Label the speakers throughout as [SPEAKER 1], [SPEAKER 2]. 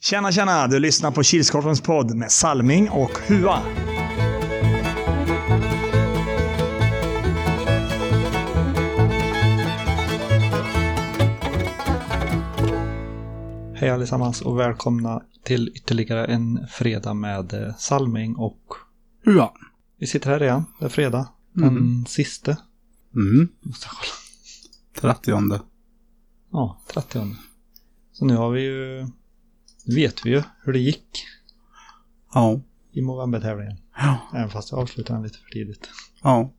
[SPEAKER 1] Tjena, tjena! Du lyssnar på Kilskorpens podd med Salming och Hua. Hej allesammans och välkomna till ytterligare en fredag med eh, Salming och
[SPEAKER 2] Ja.
[SPEAKER 1] vi sitter här igen. Det är fredag. Den
[SPEAKER 2] Mm.
[SPEAKER 1] sista.
[SPEAKER 2] Mm.
[SPEAKER 1] Måste kolla.
[SPEAKER 2] 30.
[SPEAKER 1] Ja, 30. Så nu har vi ju... Nu vet vi ju hur det gick
[SPEAKER 2] Ja.
[SPEAKER 1] i novembertävlingen.
[SPEAKER 2] Ja.
[SPEAKER 1] Även fast jag avslutade den lite för tidigt.
[SPEAKER 2] Ja.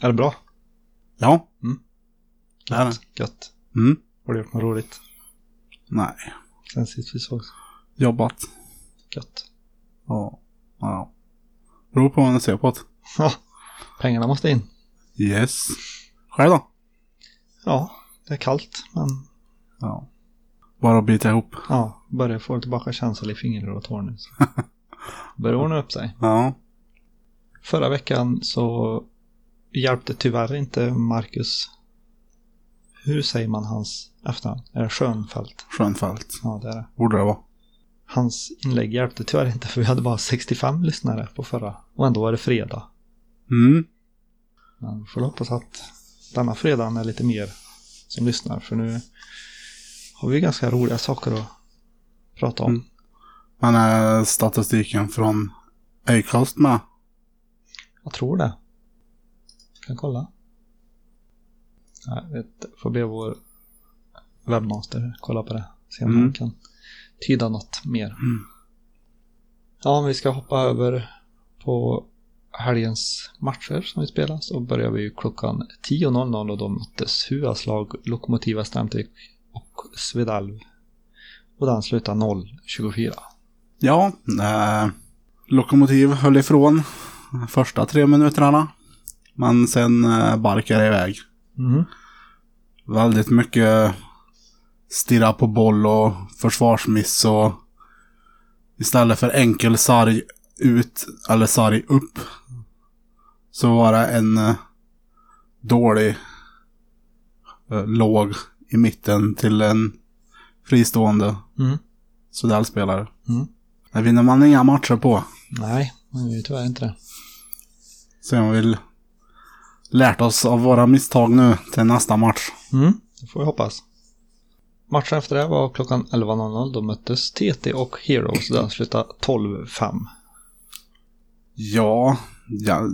[SPEAKER 1] Är det bra?
[SPEAKER 2] Ja.
[SPEAKER 1] Mm.
[SPEAKER 2] Det är det.
[SPEAKER 1] Gött.
[SPEAKER 2] Mm.
[SPEAKER 1] Har du gjort något roligt
[SPEAKER 2] Nej.
[SPEAKER 1] sen sist vi sågs?
[SPEAKER 2] Jobbat.
[SPEAKER 1] Gött.
[SPEAKER 2] Ja. Ja. Beror på vad man ser på det.
[SPEAKER 1] Ja, pengarna måste in.
[SPEAKER 2] Yes. Själv då?
[SPEAKER 1] Ja, det är kallt, men
[SPEAKER 2] Ja. Bara att bita ihop.
[SPEAKER 1] ja, börjar få tillbaka känsel i fingrar och tår nu. Börjar ordna upp sig.
[SPEAKER 2] Ja.
[SPEAKER 1] Förra veckan så hjälpte tyvärr inte Marcus. Hur säger man hans efternamn? Är det Schönfeldt?
[SPEAKER 2] Schönfält.
[SPEAKER 1] Ja, det är det.
[SPEAKER 2] Borde det vara.
[SPEAKER 1] Hans inlägg hjälpte tyvärr inte för vi hade bara 65 lyssnare på förra. Och ändå var det fredag.
[SPEAKER 2] Mm.
[SPEAKER 1] Men vi får hoppas att denna fredagen är lite mer som lyssnar. För nu har vi ganska roliga saker att prata om.
[SPEAKER 2] Mm. Men är statistiken från Acast med?
[SPEAKER 1] Jag tror det. Kan kolla. Jag vet, får be vår webbmaster kolla på det. Se om
[SPEAKER 2] Mm.
[SPEAKER 1] han kan tyda något mer.
[SPEAKER 2] Mm.
[SPEAKER 1] Ja, om vi ska hoppa över på helgens matcher som vi spelar så börjar vi klockan 10.00 och då möttes Huas lag Lokomotiva Stamtvik Svedalv. Och den slutar 0.24.
[SPEAKER 2] Ja. Eh, Lokomotiv höll ifrån första tre minuterna. Men sen eh, barkade iväg.
[SPEAKER 1] Mm.
[SPEAKER 2] Väldigt mycket stirra på boll och försvarsmiss och istället för enkel sarg ut eller sarg upp så var det en eh, dålig eh, låg i mitten till en fristående
[SPEAKER 1] Mm.
[SPEAKER 2] Sudell-spelare.
[SPEAKER 1] Mm.
[SPEAKER 2] Det vinner man inga matcher på.
[SPEAKER 1] Nej, man gör ju tyvärr inte det.
[SPEAKER 2] Så jag vill lärt oss av våra misstag nu till nästa match.
[SPEAKER 1] Mm, det får vi hoppas. Matchen efter det var klockan 11.00. Då möttes TT och Heroes. Den slutade 12-5.
[SPEAKER 2] Ja, ja.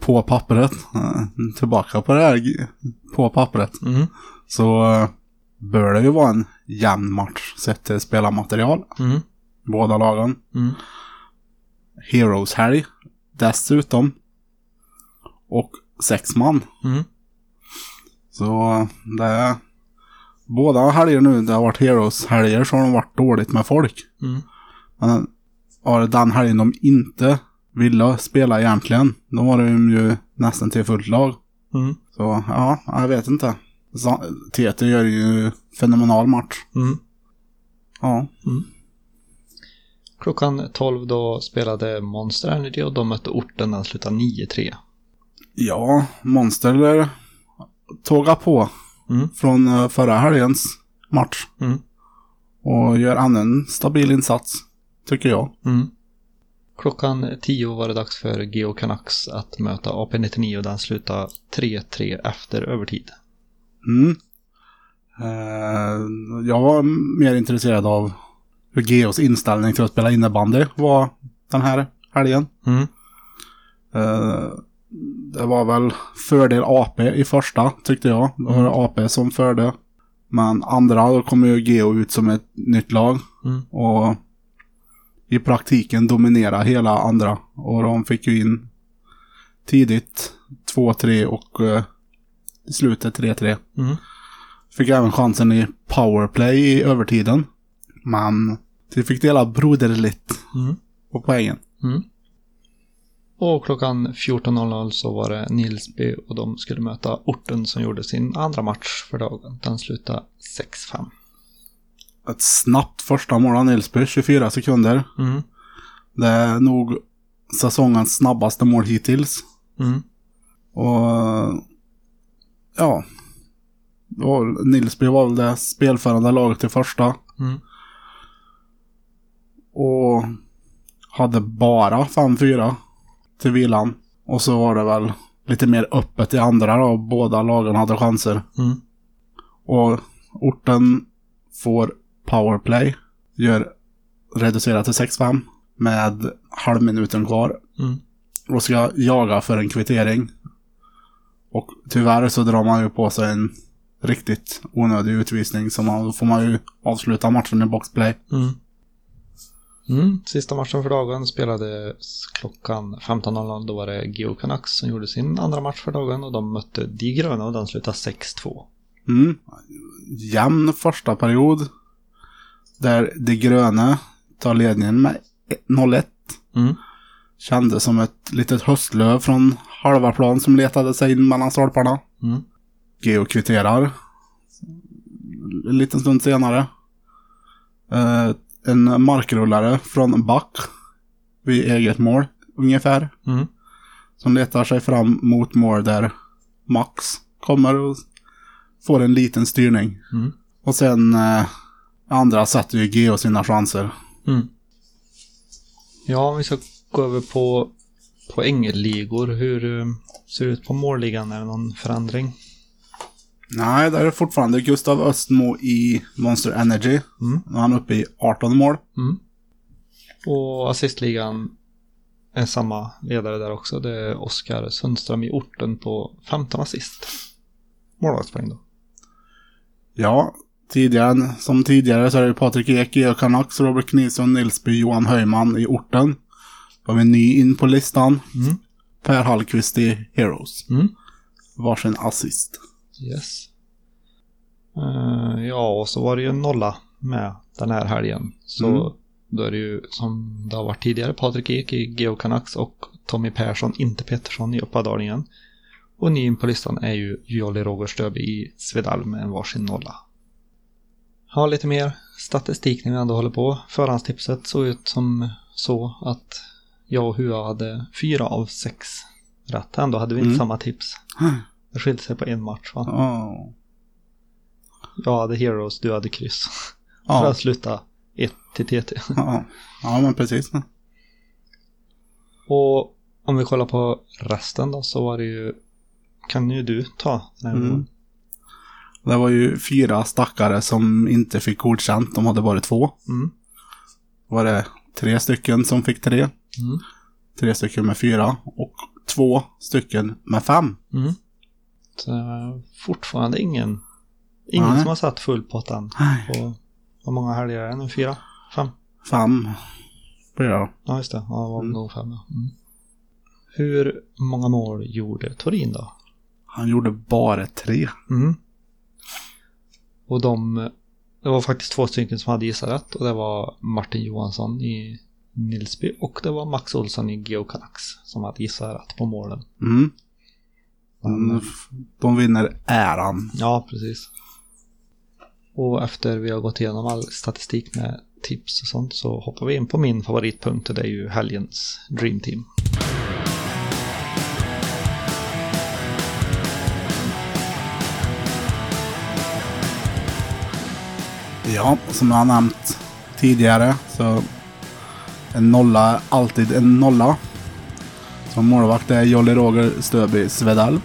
[SPEAKER 2] På pappret. eh, Tillbaka på det här. På pappret.
[SPEAKER 1] Mm.
[SPEAKER 2] Så eh, bör det ju vara en jämn match sett till spelarmaterial.
[SPEAKER 1] Mm.
[SPEAKER 2] Båda lagen.
[SPEAKER 1] Mm.
[SPEAKER 2] Heroes helg dessutom. Och sex man.
[SPEAKER 1] Mm.
[SPEAKER 2] Så eh, det är... Båda helger nu, det har varit Heroes helger så har de varit dåligt med folk.
[SPEAKER 1] Mm.
[SPEAKER 2] Men det den helgen de inte ville spela egentligen, då var det ju nästan till fullt lag.
[SPEAKER 1] Mm.
[SPEAKER 2] Så ja, jag vet inte. TT gör ju fenomenal match.
[SPEAKER 1] Mm.
[SPEAKER 2] Ja.
[SPEAKER 1] Klockan 12 då spelade Monster Energy och de mötte orten. Den slutade 9-3.
[SPEAKER 2] Ja, Monster tåga på
[SPEAKER 1] Mm.
[SPEAKER 2] från eh, förra helgens match.
[SPEAKER 1] Mm.
[SPEAKER 2] Och gör ännu en stabil insats, tycker jag.
[SPEAKER 1] Mm. Klockan 10 var det dags för Geo Canucks att möta AP-99 och den slutade 3-3 efter övertid.
[SPEAKER 2] Mm. Eh, jag var mer intresserad av hur Geos inställning till att spela innebandy var den här helgen.
[SPEAKER 1] Mm.
[SPEAKER 2] Eh, det var väl fördel AP i första, tyckte jag. Då var det AP som förde. Men andra, då kom ju Geo ut som ett nytt lag.
[SPEAKER 1] Mm.
[SPEAKER 2] Och i praktiken dominera hela andra. Och de fick ju in tidigt 2-3 och eh, i slutet 3-3.
[SPEAKER 1] Mm.
[SPEAKER 2] Fick även chansen i powerplay i övertiden. Men de fick dela broderligt
[SPEAKER 1] Mm.
[SPEAKER 2] på poängen.
[SPEAKER 1] Mm. Och klockan 14.00 så var det Nilsby och de skulle möta orten som gjorde sin andra match för dagen. Den slutade 6-5.
[SPEAKER 2] Ett snabbt första mål av Nilsby, 24 sekunder.
[SPEAKER 1] Mm.
[SPEAKER 2] Det är nog säsongens snabbaste mål hittills.
[SPEAKER 1] Mm.
[SPEAKER 2] Och ja, Nilsby var väl det spelförande laget till första.
[SPEAKER 1] Mm.
[SPEAKER 2] Och hade bara 5-4 till vilan. Och så var det väl lite mer öppet i andra då. Båda lagen hade chanser.
[SPEAKER 1] Mm.
[SPEAKER 2] Och orten får powerplay. Gör reducerat till 6-5 med halvminuten kvar.
[SPEAKER 1] Mm.
[SPEAKER 2] Och ska jaga för en kvittering. Och tyvärr så drar man ju på sig en riktigt onödig utvisning. Så man, då får man ju avsluta matchen i boxplay.
[SPEAKER 1] Mm. Mm. Sista matchen för dagen spelades klockan 15.00. Då var det Geo Canucks som gjorde sin andra match för dagen och de mötte De gröna och den slutade 6-2.
[SPEAKER 2] Mm. Jämn första period. Där de gröna tar ledningen med 0-1.
[SPEAKER 1] Mm.
[SPEAKER 2] Kändes som ett litet höstlöv från halva plan som letade sig in mellan stolparna.
[SPEAKER 1] Mm.
[SPEAKER 2] Geo kvitterar. En liten stund senare. Eh, en markrullare från back. Vid eget mål ungefär.
[SPEAKER 1] Mm.
[SPEAKER 2] Som letar sig fram mot mål där Max kommer och får en liten styrning.
[SPEAKER 1] Mm.
[SPEAKER 2] Och sen eh, andra sätter ju Geo sina chanser.
[SPEAKER 1] Mm. Ja, om vi ska gå över på poängligor. Hur eh, ser det ut på målligan? Är det någon förändring?
[SPEAKER 2] Nej, där är det fortfarande Gustav Östmo i Monster Energy.
[SPEAKER 1] Mm.
[SPEAKER 2] Nu är han uppe i 18 mål.
[SPEAKER 1] Mm. Och assistligan är samma ledare där också. Det är Oskar Sundström i orten på 15 assist. Målvaktspoäng då.
[SPEAKER 2] Ja, tidigare, som tidigare så är det Patrik Ek, Geo Canucks, Robert Knivsson, Nilsby, Johan Höjman i orten. Då har vi en ny in på listan.
[SPEAKER 1] Mm.
[SPEAKER 2] Per Hallqvist i Heroes.
[SPEAKER 1] Mm.
[SPEAKER 2] Varsin assist.
[SPEAKER 1] Yes. Eh, ja, och så var det ju en nolla med den här helgen. Så
[SPEAKER 2] Mm.
[SPEAKER 1] då är det ju som det har varit tidigare Patrik Ek i Geo Canucks och Tommy Persson, inte Pettersson i Uppadalingen. Och ny in på listan är ju Jolly Roger Stöby i Svedal med en varsin nolla. Ha lite mer statistik när vi ändå håller på. Förhandstipset såg ut som så att jag och Hua hade fyra av sex rätt. Ändå hade vi inte
[SPEAKER 2] Mm.
[SPEAKER 1] samma tips. Det skilde sig på en match va?
[SPEAKER 2] Ja.
[SPEAKER 1] Jag hade Heroes, du hade kryss. För
[SPEAKER 2] Ja.
[SPEAKER 1] att sluta 1 till TT.
[SPEAKER 2] Ja, men precis.
[SPEAKER 1] Och om vi kollar på resten då så var det ju... Kan ju du ta den här
[SPEAKER 2] Mm. Det var ju fyra stackare som inte fick godkänt. De hade bara två.
[SPEAKER 1] Mm.
[SPEAKER 2] Var det tre stycken som fick tre.
[SPEAKER 1] Mm.
[SPEAKER 2] Tre stycken med fyra. Och två stycken med fem.
[SPEAKER 1] Mm. Så, fortfarande ingen... Ingen
[SPEAKER 2] Nej.
[SPEAKER 1] som har satt full pott än. På, hur många helger är det nu? Fyra? Fem?
[SPEAKER 2] Fem blir det.
[SPEAKER 1] Ja, just det. Ja, det var
[SPEAKER 2] Mm.
[SPEAKER 1] nog fem. Ja. Mm. Hur många mål gjorde Torin då?
[SPEAKER 2] Han gjorde bara tre.
[SPEAKER 1] Mm. Och de, det var faktiskt två stycken som hade gissat rätt och det var Martin Johansson i Nilsby och det var Max Olsson i Geo Canucks som hade gissat rätt på målen.
[SPEAKER 2] Mm.
[SPEAKER 1] Men,
[SPEAKER 2] De, de vinner äran.
[SPEAKER 1] ja, precis. Och efter vi har gått igenom all statistik med tips och sånt så hoppar vi in på min favoritpunkt och det är ju helgens Dream Team.
[SPEAKER 2] Ja, som jag har nämnt tidigare så en nolla är alltid en nolla. Som målvakt är Jolly Roger Stöby Svedal.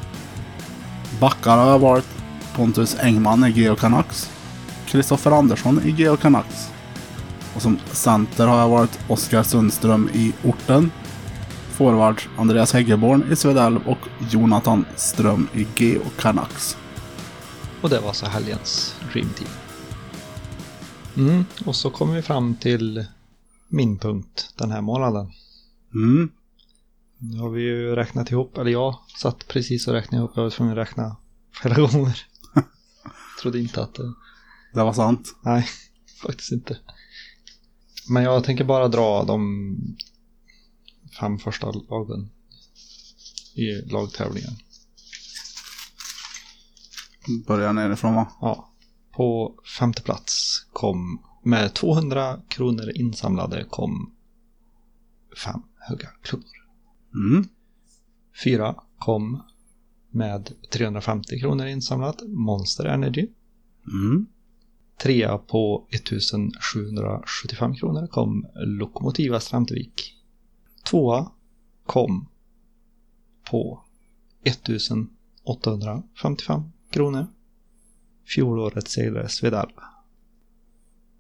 [SPEAKER 2] Backar har jag varit Pontus Engman i Geo Canucks. Kristoffer Andersson i Geo Canucks. Och som center har jag varit Oskar Sundström i Orten. Forward Andreas Häggeborn i Svedal och Jonathan Ström i Geo Canucks.
[SPEAKER 1] Och det var alltså helgens Dream Team. Mm, och så kommer vi fram till min punkt den här månaden.
[SPEAKER 2] Mm.
[SPEAKER 1] Nu har vi ju räknat ihop, eller jag satt precis och räknade ihop, jag var tvungen att räkna flera gånger. Trodde inte att det...
[SPEAKER 2] Det var sant.
[SPEAKER 1] Nej, faktiskt inte. Men jag tänker bara dra de fem första lagen i lagtävlingen.
[SPEAKER 2] Börjar nerifrån va?
[SPEAKER 1] Ja. På femte plats kom, med 200 kronor insamlade, kom fem höga klubbor.
[SPEAKER 2] Mm.
[SPEAKER 1] Fyra kom med 350 kronor insamlat, Monster Energy.
[SPEAKER 2] Mm.
[SPEAKER 1] Trea på 1775 kronor kom Lokomotiva Strandvik. Tvåa kom på 1855 kronor. Fjolårets segrare Svedal.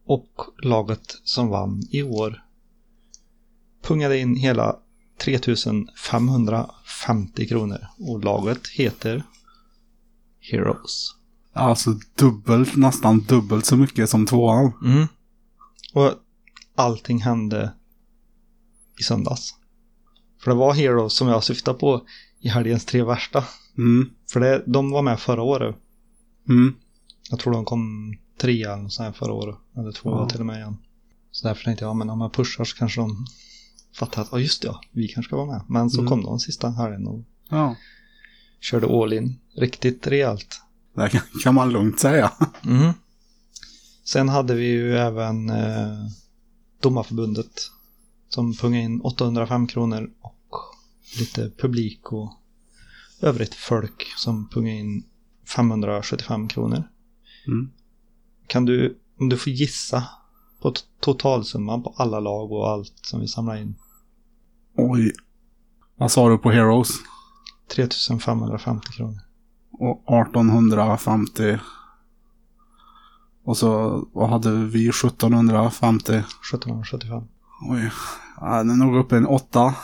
[SPEAKER 1] Och laget som vann i år pungade in hela 3550 kronor. Och laget heter Heroes.
[SPEAKER 2] Alltså dubbelt, nästan dubbelt så mycket som tvåan.
[SPEAKER 1] Mm. Och allting hände i söndags. För det var Heroes som jag syftade på i helgens tre värsta.
[SPEAKER 2] Mm.
[SPEAKER 1] För det, de var med förra året.
[SPEAKER 2] Mm.
[SPEAKER 1] Jag tror de kom trea eller så här förra året. Eller tvåa
[SPEAKER 2] Ja.
[SPEAKER 1] till och med igen. Så därför tänkte jag, ja, men om jag pushar så kanske de fattar att, ja just det, ja, vi kanske ska vara med. Men så
[SPEAKER 2] Mm.
[SPEAKER 1] kom de sista helgen och
[SPEAKER 2] Ja.
[SPEAKER 1] körde all in riktigt rejält.
[SPEAKER 2] Det kan, kan man lugnt säga.
[SPEAKER 1] Mm. Sen hade vi ju även eh, Domarförbundet som pungade in 805 kronor och lite publik och övrigt folk som pungade in 575 kronor.
[SPEAKER 2] Mm.
[SPEAKER 1] Kan du, om du får gissa på totalsumman på alla lag och allt som vi samlar in?
[SPEAKER 2] Oj. Vad sa du på Heroes?
[SPEAKER 1] 3550 kronor.
[SPEAKER 2] Och 1850. Och så, vad hade vi? 1750.
[SPEAKER 1] 1775.
[SPEAKER 2] Oj. Ja, den är nog uppe i en åtta.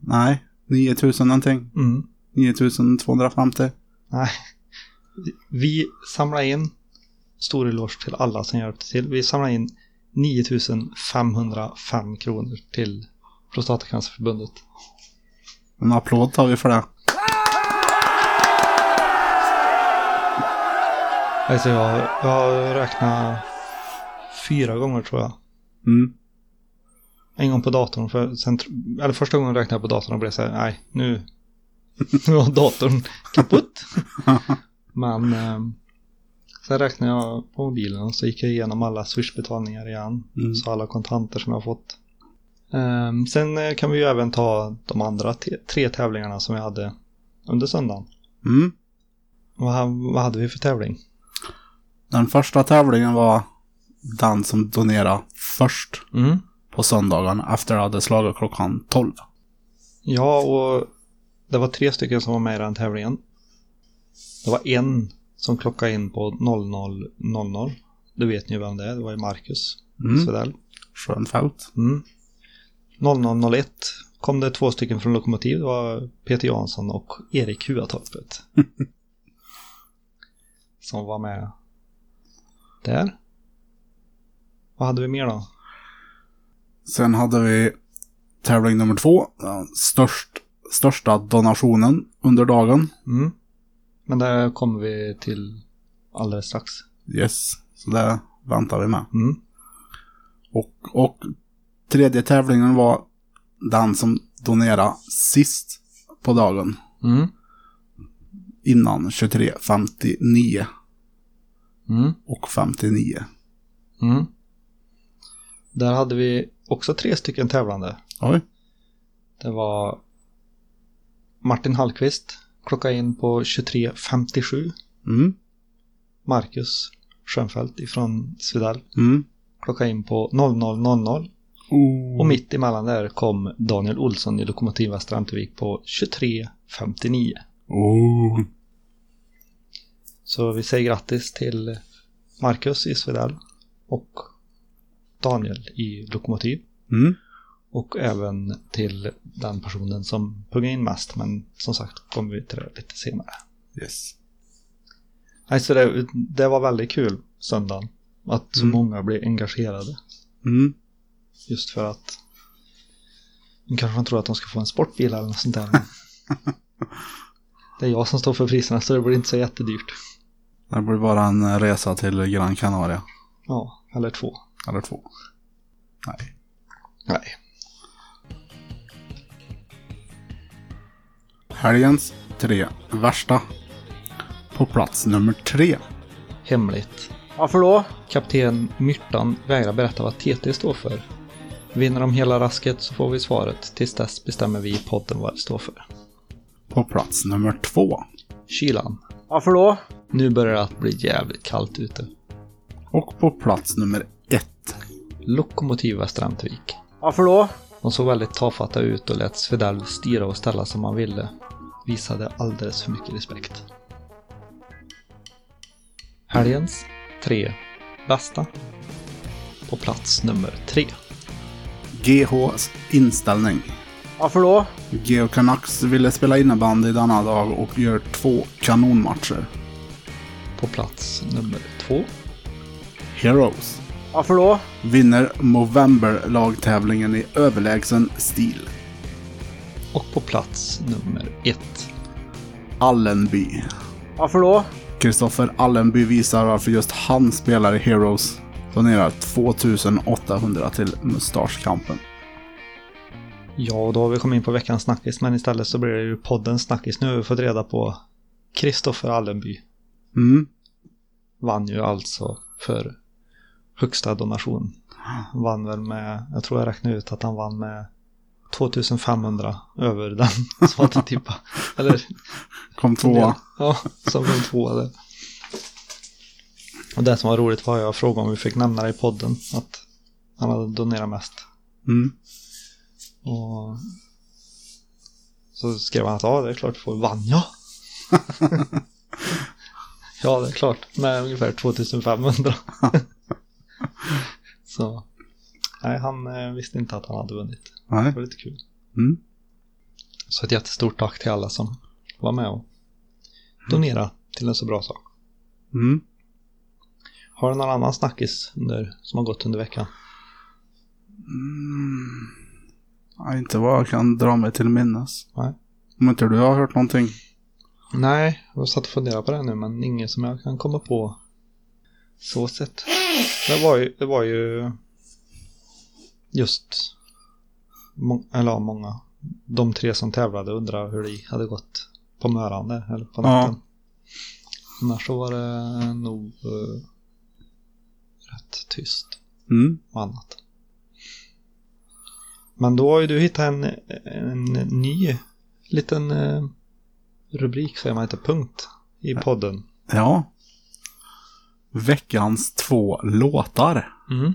[SPEAKER 2] Nej, 9000 någonting.
[SPEAKER 1] Mm.
[SPEAKER 2] 9250.
[SPEAKER 1] Nej. Vi samlar in, stor eloge till alla som hjälpte till. Vi samlar in 9505 kronor till Prostatacancerförbundet.
[SPEAKER 2] En applåd tar vi för det.
[SPEAKER 1] Alltså jag, jag har räknat fyra gånger tror jag.
[SPEAKER 2] Mm.
[SPEAKER 1] En gång på datorn, för sen, eller första gången räknade jag på datorn och blev så här, nej, nu, nu var datorn kaputt. Men eh, sen räknade jag på mobilen och så gick jag igenom alla swishbetalningar igen.
[SPEAKER 2] Mm.
[SPEAKER 1] Så alla kontanter som jag har fått. Ehm, sen eh, kan vi ju även ta de andra tre tävlingarna som vi hade under söndagen.
[SPEAKER 2] Mm.
[SPEAKER 1] Vad, vad hade vi för tävling?
[SPEAKER 2] Den första tävlingen var den som donerade först
[SPEAKER 1] Mm.
[SPEAKER 2] på söndagen efter att hade slagit klockan 12.
[SPEAKER 1] Ja, och det var tre stycken som var med i den tävlingen. Det var en som klockade in på 00.00. Det vet ni ju vem det är, det var ju Marcus
[SPEAKER 2] Mm.
[SPEAKER 1] Svedell.
[SPEAKER 2] Schönfeldt.
[SPEAKER 1] Mm. 00.01 kom det två stycken från Lokomotiv. Det var Peter Jansson och Erik Huatorpet. som var med där. Vad hade vi mer då?
[SPEAKER 2] Sen hade vi tävling nummer två. Störst, största donationen under dagen.
[SPEAKER 1] Mm. Men det kommer vi till alldeles strax.
[SPEAKER 2] Yes, så det väntar vi med.
[SPEAKER 1] Mm.
[SPEAKER 2] Och, och tredje tävlingen var den som donerade sist på dagen.
[SPEAKER 1] Mm.
[SPEAKER 2] Innan 23.59
[SPEAKER 1] Mm.
[SPEAKER 2] och 59.
[SPEAKER 1] Mm. Där hade vi också tre stycken tävlande.
[SPEAKER 2] Oj.
[SPEAKER 1] Det var Martin Hallqvist, klocka in på 23.57.
[SPEAKER 2] Mm.
[SPEAKER 1] Marcus Schönfeldt ifrån Svedal,
[SPEAKER 2] Mm.
[SPEAKER 1] klocka in på 00.00.
[SPEAKER 2] Oh.
[SPEAKER 1] Och mitt emellan där kom Daniel Olsson i Lokomotiva Strandvik på 23.59.
[SPEAKER 2] Oh.
[SPEAKER 1] Så vi säger grattis till Marcus i Svedal och Daniel i Lokomotiv.
[SPEAKER 2] Mm.
[SPEAKER 1] Och även till den personen som pungade in mest. Men som sagt kommer vi till det lite senare.
[SPEAKER 2] Yes.
[SPEAKER 1] Alltså det, det var väldigt kul söndagen. Att så
[SPEAKER 2] Mm.
[SPEAKER 1] många blev engagerade.
[SPEAKER 2] Mm.
[SPEAKER 1] Just för att nu kanske man tror att de ska få en sportbil eller något sånt där. det är jag som står för priserna så det blir inte så jättedyrt.
[SPEAKER 2] Det blir bara en resa till Gran Canaria.
[SPEAKER 1] Ja, eller två.
[SPEAKER 2] Eller två. Nej.
[SPEAKER 1] Nej.
[SPEAKER 2] Helgens tre värsta. På plats nummer tre.
[SPEAKER 1] Hemligt.
[SPEAKER 2] Varför då?
[SPEAKER 1] Kapten Myrtan vägrar berätta vad TT står för. Vinner de hela rasket så får vi svaret. Tills dess bestämmer vi i podden vad det står för.
[SPEAKER 2] På plats nummer två.
[SPEAKER 1] kylan.
[SPEAKER 2] Varför då?
[SPEAKER 1] Nu börjar det att bli jävligt kallt ute.
[SPEAKER 2] Och på plats nummer ett.
[SPEAKER 1] Lokomotiv Västra Ämtervik.
[SPEAKER 2] Varför då?
[SPEAKER 1] De såg väldigt tafatta ut och lät Svedell styra och ställa som han ville. Visade alldeles för mycket respekt. Helgens tre bästa. På plats nummer tre.
[SPEAKER 2] GHs inställning.
[SPEAKER 3] Varför då?
[SPEAKER 2] GH Canucks ville spela innebandy denna dag och gör två kanonmatcher.
[SPEAKER 1] På plats nummer två.
[SPEAKER 2] Heroes
[SPEAKER 3] Varför då?
[SPEAKER 2] vinner Movember-lagtävlingen i överlägsen stil.
[SPEAKER 1] Och på plats nummer ett.
[SPEAKER 2] Allenby.
[SPEAKER 3] Varför då?
[SPEAKER 2] Kristoffer Allenby visar varför just han spelar i Heroes. Donerar 2800 till Mustaschkampen.
[SPEAKER 1] Ja, då har vi kommit in på veckans snackis, men istället så blir det ju poddens snackis. Nu har vi fått reda på Kristoffer Allenby.
[SPEAKER 2] Mm.
[SPEAKER 1] Vann ju alltså för högsta donation. Vann väl med, jag tror jag räknade ut att han vann med 2500 över den som hade tippat. Eller
[SPEAKER 2] Kom tvåa.
[SPEAKER 1] Ja, som kom tvåa där. Och det som var roligt var jag frågade om vi fick nämna det i podden. Att han hade donerat mest.
[SPEAKER 2] Mm.
[SPEAKER 1] Och så skrev han att ja, det är klart får. Vann jag? ja, det är klart. Med ungefär 2500. så. Nej, han eh, visste inte att han hade vunnit.
[SPEAKER 2] Nej.
[SPEAKER 1] Det var lite kul.
[SPEAKER 2] Mm.
[SPEAKER 1] Så ett jättestort tack till alla som var med och donera till en så bra sak.
[SPEAKER 2] Mm.
[SPEAKER 1] Har du någon annan snackis under, som har gått under veckan?
[SPEAKER 2] Mm. Ja, inte vad jag kan dra mig till minnes.
[SPEAKER 1] Nej.
[SPEAKER 2] Om inte du har hört någonting.
[SPEAKER 1] Nej, jag satt och funderade på det nu men inget som jag kan komma på så sett. Det var ju, det var ju just, må, eller ja, många, de tre som tävlade undrar hur det hade gått på Möran där, eller på
[SPEAKER 2] Ja.
[SPEAKER 1] natten. Annars så var det nog eh, rätt tyst
[SPEAKER 2] Mm.
[SPEAKER 1] och annat. Men då har ju du hittat en, en ny liten eh, rubrik, säger man inte, punkt i podden.
[SPEAKER 2] Ja. Veckans två låtar.
[SPEAKER 1] Mm.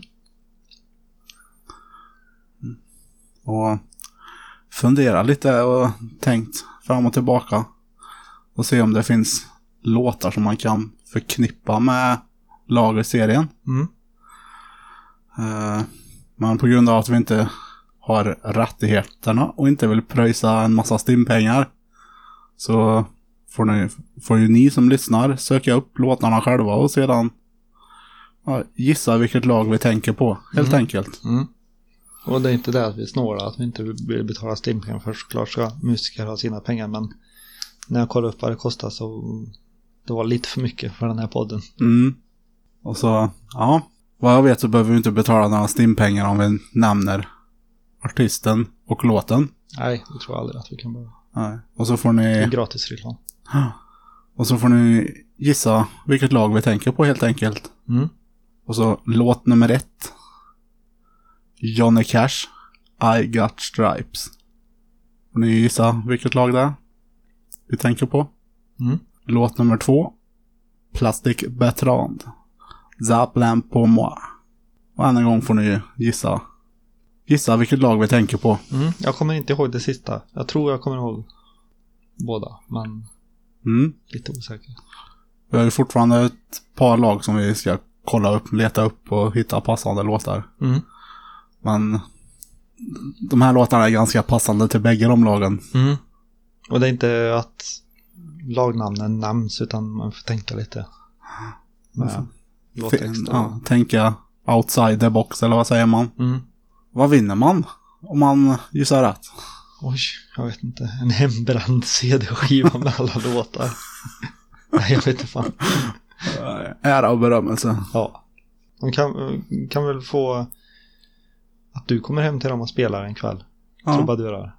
[SPEAKER 2] Och fundera lite och tänkt fram och tillbaka. Och se om det finns låtar som man kan förknippa med lagerserien.
[SPEAKER 1] Mm.
[SPEAKER 2] Eh, Men på grund av att vi inte har rättigheterna och inte vill pröjsa en massa stimpengar så får, ni, får ju ni som lyssnar söka upp låtarna själva och sedan ja, gissa vilket lag vi tänker på, helt enkelt.
[SPEAKER 1] Mm. Och det är inte det att vi är snåla, att vi inte vill betala stimpengar för såklart ska musiker ha sina pengar men när jag kollade upp vad det kostar så det var lite för mycket för den här podden.
[SPEAKER 2] Mm. Och så, ja, vad jag vet så behöver vi inte betala några stimpengar om vi nämner artisten och låten.
[SPEAKER 1] Nej, det tror jag aldrig att vi kan behöva.
[SPEAKER 2] Nej. Och så får ni,
[SPEAKER 1] gratis reklam.
[SPEAKER 2] och så får ni gissa vilket lag vi tänker på helt enkelt.
[SPEAKER 1] Mm.
[SPEAKER 2] Och så låt nummer ett. Johnny Cash, I Got Stripes. Får ni gissa vilket lag det är? Vi tänker på.
[SPEAKER 1] Mm.
[SPEAKER 2] Låt nummer två. Plastic Bertrand. Zaplan på moi. Och än en gång får ni gissa. Gissa vilket lag vi tänker på.
[SPEAKER 1] Mm. Jag kommer inte ihåg det sista. Jag tror jag kommer ihåg båda, men
[SPEAKER 2] Mm.
[SPEAKER 1] lite osäker.
[SPEAKER 2] Vi har ju fortfarande ett par lag som vi ska kolla upp, leta upp och hitta passande låtar.
[SPEAKER 1] Mm.
[SPEAKER 2] Men de här låtarna är ganska passande till bägge de lagen.
[SPEAKER 1] Mm. Och det är inte att lagnamnen nämns utan man får tänka lite. Med låttext och...
[SPEAKER 2] Ja, tänka outside the box, eller vad säger man?
[SPEAKER 1] Mm.
[SPEAKER 2] Vad vinner man om man gissar rätt?
[SPEAKER 1] Oj, jag vet inte. En hembränd CD-skiva med alla låtar. Nej, jag vet inte fan.
[SPEAKER 2] Ära och berömmelse.
[SPEAKER 1] Ja. De kan, kan väl få att du kommer hem till dem och spelar en kväll.
[SPEAKER 2] Ja.
[SPEAKER 1] Trubadurar.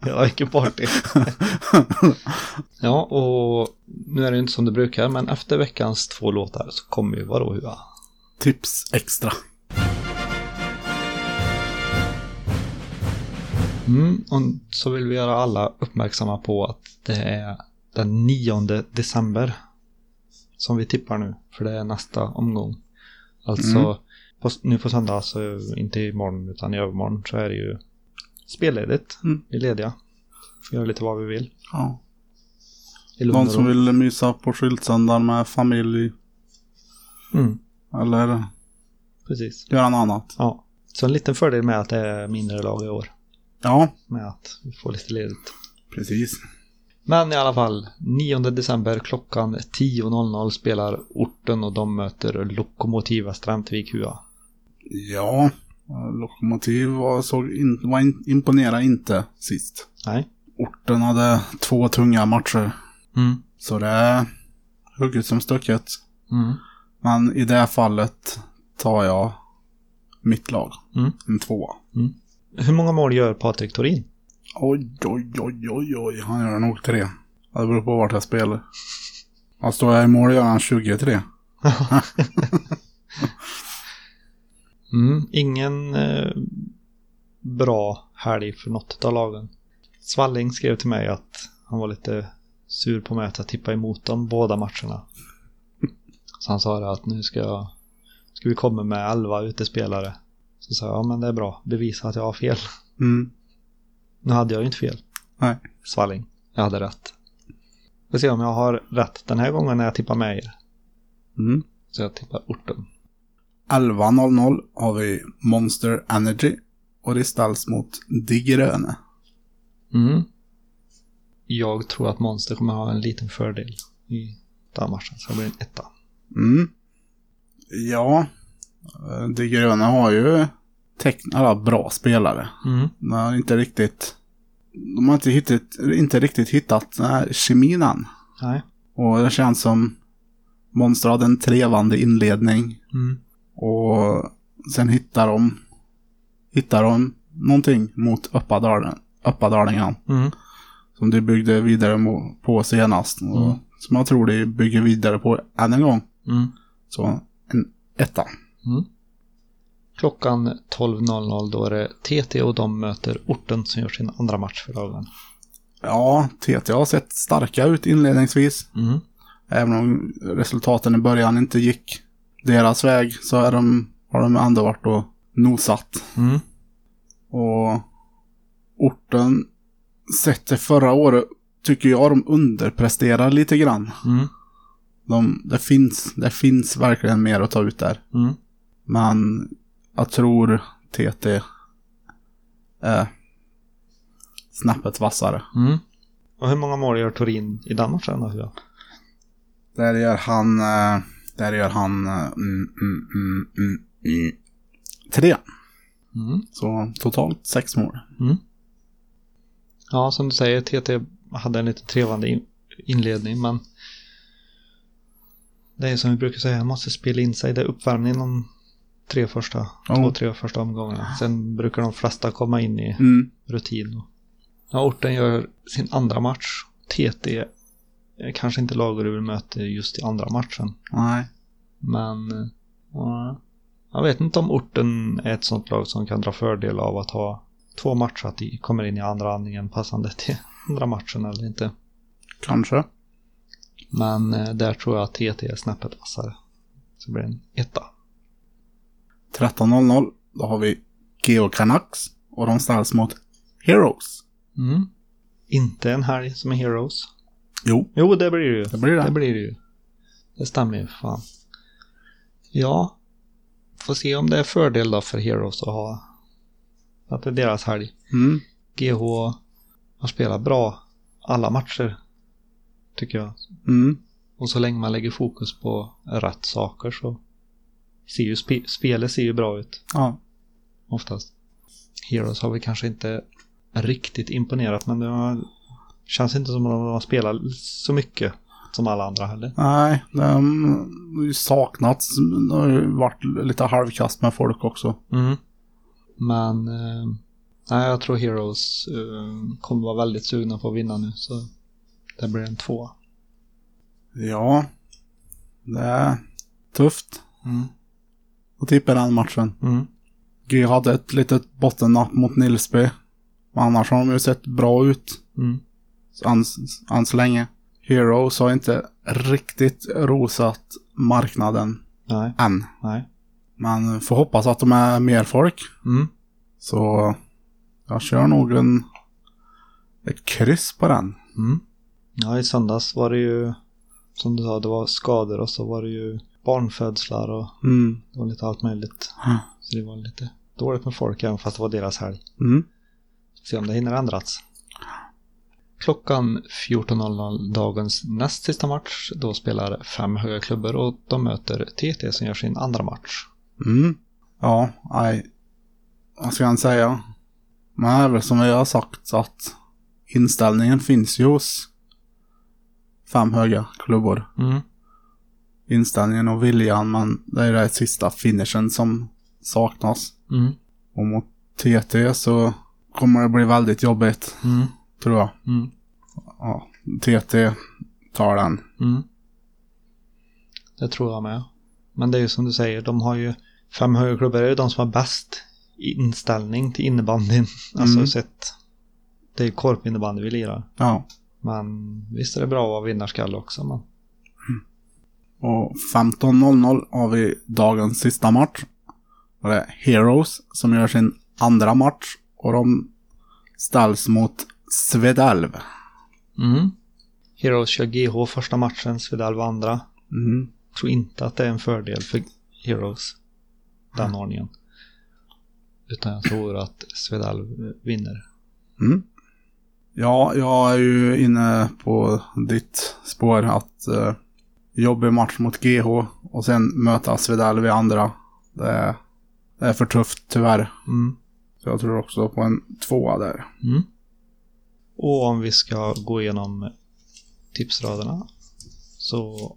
[SPEAKER 1] ja, vilken party. ja, och nu är det inte som det brukar, men efter veckans två låtar så kommer ju vadå hua?
[SPEAKER 2] Tips extra.
[SPEAKER 1] Mm, och så vill vi göra alla uppmärksamma på att det är den 9 december som vi tippar nu, för det är nästa omgång. Alltså,
[SPEAKER 2] Mm.
[SPEAKER 1] på, nu på söndag, så inte imorgon utan i övermorgon, så är det ju spelledigt.
[SPEAKER 2] Mm.
[SPEAKER 1] Vi är lediga. Får göra lite vad vi vill.
[SPEAKER 2] Ja. Någon som vill mysa på skyltsöndagen med familj
[SPEAKER 1] Mm,
[SPEAKER 2] eller
[SPEAKER 1] precis.
[SPEAKER 2] göra något annat.
[SPEAKER 1] Ja. Så en liten fördel med att det är mindre lag i år.
[SPEAKER 2] Ja,
[SPEAKER 1] Med att vi får lite ledigt.
[SPEAKER 2] precis.
[SPEAKER 1] Men i alla fall, 9 december klockan 10.00 spelar orten och de möter Lokomotiva Strämtvik HUA.
[SPEAKER 2] Ja, Lokomotiv var, såg in, var in, imponerade inte sist.
[SPEAKER 1] Nej.
[SPEAKER 2] Orten hade två tunga matcher.
[SPEAKER 1] Mm.
[SPEAKER 2] Så det är hugget som stucket.
[SPEAKER 1] Mm.
[SPEAKER 2] Men i det fallet tar jag mitt lag.
[SPEAKER 1] Mm.
[SPEAKER 2] En tvåa.
[SPEAKER 1] Hur många mål gör Patrik Torin?
[SPEAKER 2] Oj, oj, oj, oj, oj. Han gör nog tre. Det beror på vart jag spelar. Ja, står jag i mål gör han 23.
[SPEAKER 1] Mm. Ingen eh, bra helg för något av lagen. Svalling skrev till mig att han var lite sur på mig att jag tippade emot dem båda matcherna. Så han sa det att nu ska, jag, ska vi komma med 11 utespelare. Så sa jag, ja men det är bra, bevisa att jag har fel.
[SPEAKER 2] Mm.
[SPEAKER 1] Nu hade jag ju inte fel.
[SPEAKER 2] Nej.
[SPEAKER 1] Svalling. Jag hade rätt. Vi får se om jag har rätt den här gången när jag tippar med er.
[SPEAKER 2] Mm.
[SPEAKER 1] Så jag tippar orten.
[SPEAKER 2] 11.00 har vi Monster Energy. Och det ställs mot De Gröne.
[SPEAKER 1] Mm. Jag tror att Monster kommer ha en liten fördel i den matchen. Så det blir en etta.
[SPEAKER 2] Mm. Ja, eh, De Gröne har ju alla bra spelare.
[SPEAKER 1] Mm.
[SPEAKER 2] De har inte riktigt... De har inte, hittat, inte riktigt hittat den här kemin än.
[SPEAKER 1] Nej.
[SPEAKER 2] Och det känns som Monster hade en trevande inledning.
[SPEAKER 1] Mm.
[SPEAKER 2] Och sen hittar de, hittar de någonting mot Uppadalingen.
[SPEAKER 1] Mm.
[SPEAKER 2] Som de byggde vidare på senast. Och
[SPEAKER 1] Mm.
[SPEAKER 2] som jag tror de bygger vidare på än en gång.
[SPEAKER 1] Mm.
[SPEAKER 2] Så en etta.
[SPEAKER 1] Mm. Klockan 12.00 då är det TT och de möter orten som gör sin andra match för dagen.
[SPEAKER 2] Ja, TT har sett starka ut inledningsvis.
[SPEAKER 1] Mm.
[SPEAKER 2] Även om resultaten i början inte gick deras väg så är de, har de ändå varit och nosat.
[SPEAKER 1] Mm.
[SPEAKER 2] Och orten, sett till förra året, tycker jag de underpresterar lite grann.
[SPEAKER 1] Mm.
[SPEAKER 2] De, det, finns, det finns verkligen mer att ta ut där.
[SPEAKER 1] Mm.
[SPEAKER 2] Men jag tror TT är snäppet vassare.
[SPEAKER 1] Mm. Och hur många mål gör Torin i den matchen då?
[SPEAKER 2] Där gör han... eh, Där gör han... eh, Mm, mm, mm, mm, mm, tre.
[SPEAKER 1] Mm.
[SPEAKER 2] Så totalt sex mål.
[SPEAKER 1] Mm. Ja, som du säger, TT hade en lite trevande in- inledning, men det är som vi brukar säga, man måste spela in sig. Det är uppvärmning de tre första,
[SPEAKER 2] Ja.
[SPEAKER 1] två, tre första omgångarna. Sen brukar de flesta komma in i
[SPEAKER 2] Mm.
[SPEAKER 1] rutin. Ja, orten gör sin andra match. TT är kanske inte laget du vill möta just i andra matchen.
[SPEAKER 2] Nej.
[SPEAKER 1] Men ja, jag vet inte om orten är ett sånt lag som kan dra fördel av att ha två matcher att de kommer in i andra andningen passande till andra matchen eller inte.
[SPEAKER 2] Kanske.
[SPEAKER 1] Men eh, där tror jag att TT är snäppet vassare. Så det blir en etta.
[SPEAKER 2] 13.00. Då har vi Geo Canucks. Och de ställs mot Heroes.
[SPEAKER 1] Mm. Inte en helg som är Heroes.
[SPEAKER 2] Jo,
[SPEAKER 1] Jo, det blir det ju.
[SPEAKER 2] det blir det.
[SPEAKER 1] Det blir det ju. Det stämmer ju, fan. Ja. Får se om det är fördel då för Heroes att ha att det är deras helg.
[SPEAKER 2] Mm.
[SPEAKER 1] GH har spelat bra alla matcher. Tycker jag.
[SPEAKER 2] Mm.
[SPEAKER 1] Och så länge man lägger fokus på rätt saker så ser ju spe, spelet ser ju bra ut
[SPEAKER 2] Ja.
[SPEAKER 1] oftast. Heroes har vi kanske inte riktigt imponerat men det har, känns inte som att de har spelat så mycket som alla andra heller.
[SPEAKER 2] Nej, de har ju saknats. Det har ju varit lite halvkast med folk också.
[SPEAKER 1] Mm. Men eh, nej, jag tror Heroes eh, kommer vara väldigt sugna på att vinna nu så det blir en två.
[SPEAKER 2] Ja. Det är tufft
[SPEAKER 1] Mm.
[SPEAKER 2] Att tippa den matchen.
[SPEAKER 1] Mm.
[SPEAKER 2] G hade ett litet bottennapp mot Nilsby. Men annars har de ju sett bra ut
[SPEAKER 1] Mm.
[SPEAKER 2] än, än så länge. Heroes har inte riktigt rosat marknaden
[SPEAKER 1] Nej,
[SPEAKER 2] än.
[SPEAKER 1] nej.
[SPEAKER 2] Men får hoppas att de är mer folk.
[SPEAKER 1] Mm.
[SPEAKER 2] Så jag kör nog en, ett kryss på den.
[SPEAKER 1] Mm. Ja, i söndags var det ju, som du sa, det var skador och så var det ju barnfödslar och
[SPEAKER 2] Mm.
[SPEAKER 1] var lite allt möjligt.
[SPEAKER 2] Mm.
[SPEAKER 1] Så det var lite dåligt med folk även fast det var deras helg.
[SPEAKER 2] Mm.
[SPEAKER 1] Se om det hinner ändras. Klockan 14.00 dagens näst sista match. Då spelar fem höga klubbor och de möter TT som gör sin andra match.
[SPEAKER 2] Mm. Ja, nej. Vad ska jag säga? Men är väl som vi har sagt att inställningen finns ju hos fem höga klubbor.
[SPEAKER 1] Mm.
[SPEAKER 2] Inställningen och viljan, men det är det sista finishen som saknas.
[SPEAKER 1] Mm.
[SPEAKER 2] Och mot TT så kommer det bli väldigt jobbigt,
[SPEAKER 1] Mm.
[SPEAKER 2] tror jag.
[SPEAKER 1] Mm.
[SPEAKER 2] Ja, TT tar den.
[SPEAKER 1] Mm. Det tror jag med. Men det är ju som du säger, de har ju fem det är ju de som har bäst inställning till innebandyn. Alltså
[SPEAKER 2] Mm.
[SPEAKER 1] sett, det är ju korpinnebandy vi lirar.
[SPEAKER 2] Ja.
[SPEAKER 1] Men visst är det bra att vara vinnarskalle också. Men...
[SPEAKER 2] Och 15.00 har vi dagens sista match. Och det är Heroes som gör sin andra match. Och de ställs mot Svedalv.
[SPEAKER 1] Mm. Heroes kör GH första matchen, Svedalv andra.
[SPEAKER 2] Mm.
[SPEAKER 1] tror inte att det är en fördel för Heroes, den ordningen. Utan jag tror att Svedalv vinner.
[SPEAKER 2] Mm. Ja, jag är ju inne på ditt spår att eh, jobbig match mot GH och sen möta Svedalv i andra. Det är, det är för tufft tyvärr.
[SPEAKER 1] Mm.
[SPEAKER 2] Så jag tror också på en tvåa där.
[SPEAKER 1] Mm. Och om vi ska gå igenom tipsraderna så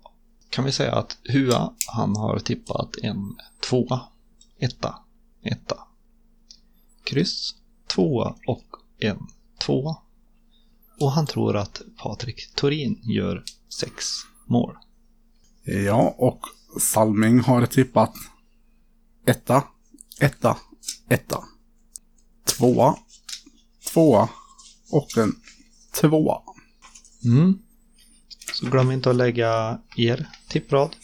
[SPEAKER 1] kan vi säga att Hua, han har tippat en tvåa, etta, etta. Kryss, tvåa och en tvåa. Och han tror att Patrik Torin gör sex mål.
[SPEAKER 2] Ja, och Salming har tippat etta, etta, etta. Tvåa, tvåa och en tvåa.
[SPEAKER 1] Mm. Så glöm inte att lägga er tipprad.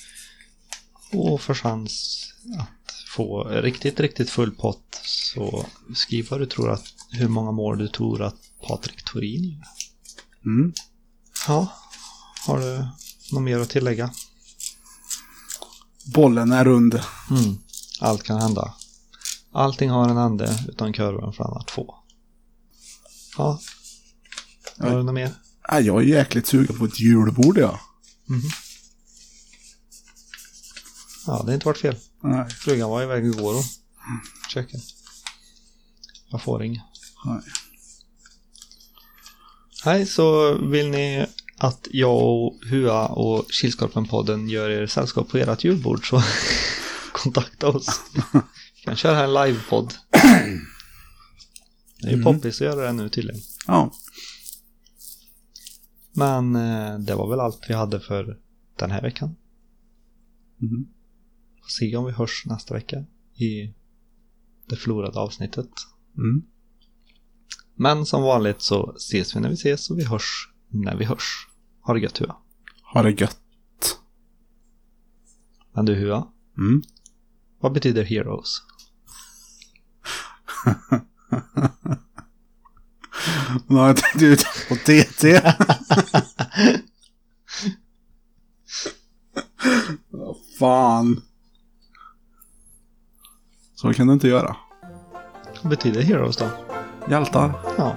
[SPEAKER 1] Och för chans att få riktigt, riktigt full pott så skriv vad du tror att, hur många mål du tror att Patrik Torin gör.
[SPEAKER 2] Mm.
[SPEAKER 1] Ja, har du något mer att tillägga?
[SPEAKER 2] Bollen är rund.
[SPEAKER 1] Mm. Allt kan hända. Allting har en ände utan kurvan för annat två. Ja. Har du något mer?
[SPEAKER 2] Nej, jag är jäkligt sugen på ett julbord ja.
[SPEAKER 1] Ja, det har inte varit fel.
[SPEAKER 2] Nej.
[SPEAKER 1] Frugan var iväg igår och käkade. Jag får inget.
[SPEAKER 2] Nej.
[SPEAKER 1] Nej, så vill ni att jag och Hua och Kilskorpen-podden gör er sällskap på ert julbord så kontakta oss. Vi kan köra en livepodd. Det är ju poppis att göra det nu tydligen.
[SPEAKER 2] Ja.
[SPEAKER 1] Men eh, det var väl allt vi hade för den här veckan.
[SPEAKER 2] Mhm.
[SPEAKER 1] Får se om vi hörs nästa vecka i det förlorade avsnittet.
[SPEAKER 2] Mm.
[SPEAKER 1] Men som vanligt så ses vi när vi ses och vi hörs när vi hörs. Ha det gött Hua.
[SPEAKER 2] Ha det gött.
[SPEAKER 1] Men du Hua,
[SPEAKER 2] Mm.
[SPEAKER 1] vad betyder heroes?
[SPEAKER 2] Nu har jag tänkt ut på TT. Vad fan. Så kan du inte göra.
[SPEAKER 1] Vad betyder heroes då?
[SPEAKER 2] Hjältar.
[SPEAKER 1] Ja.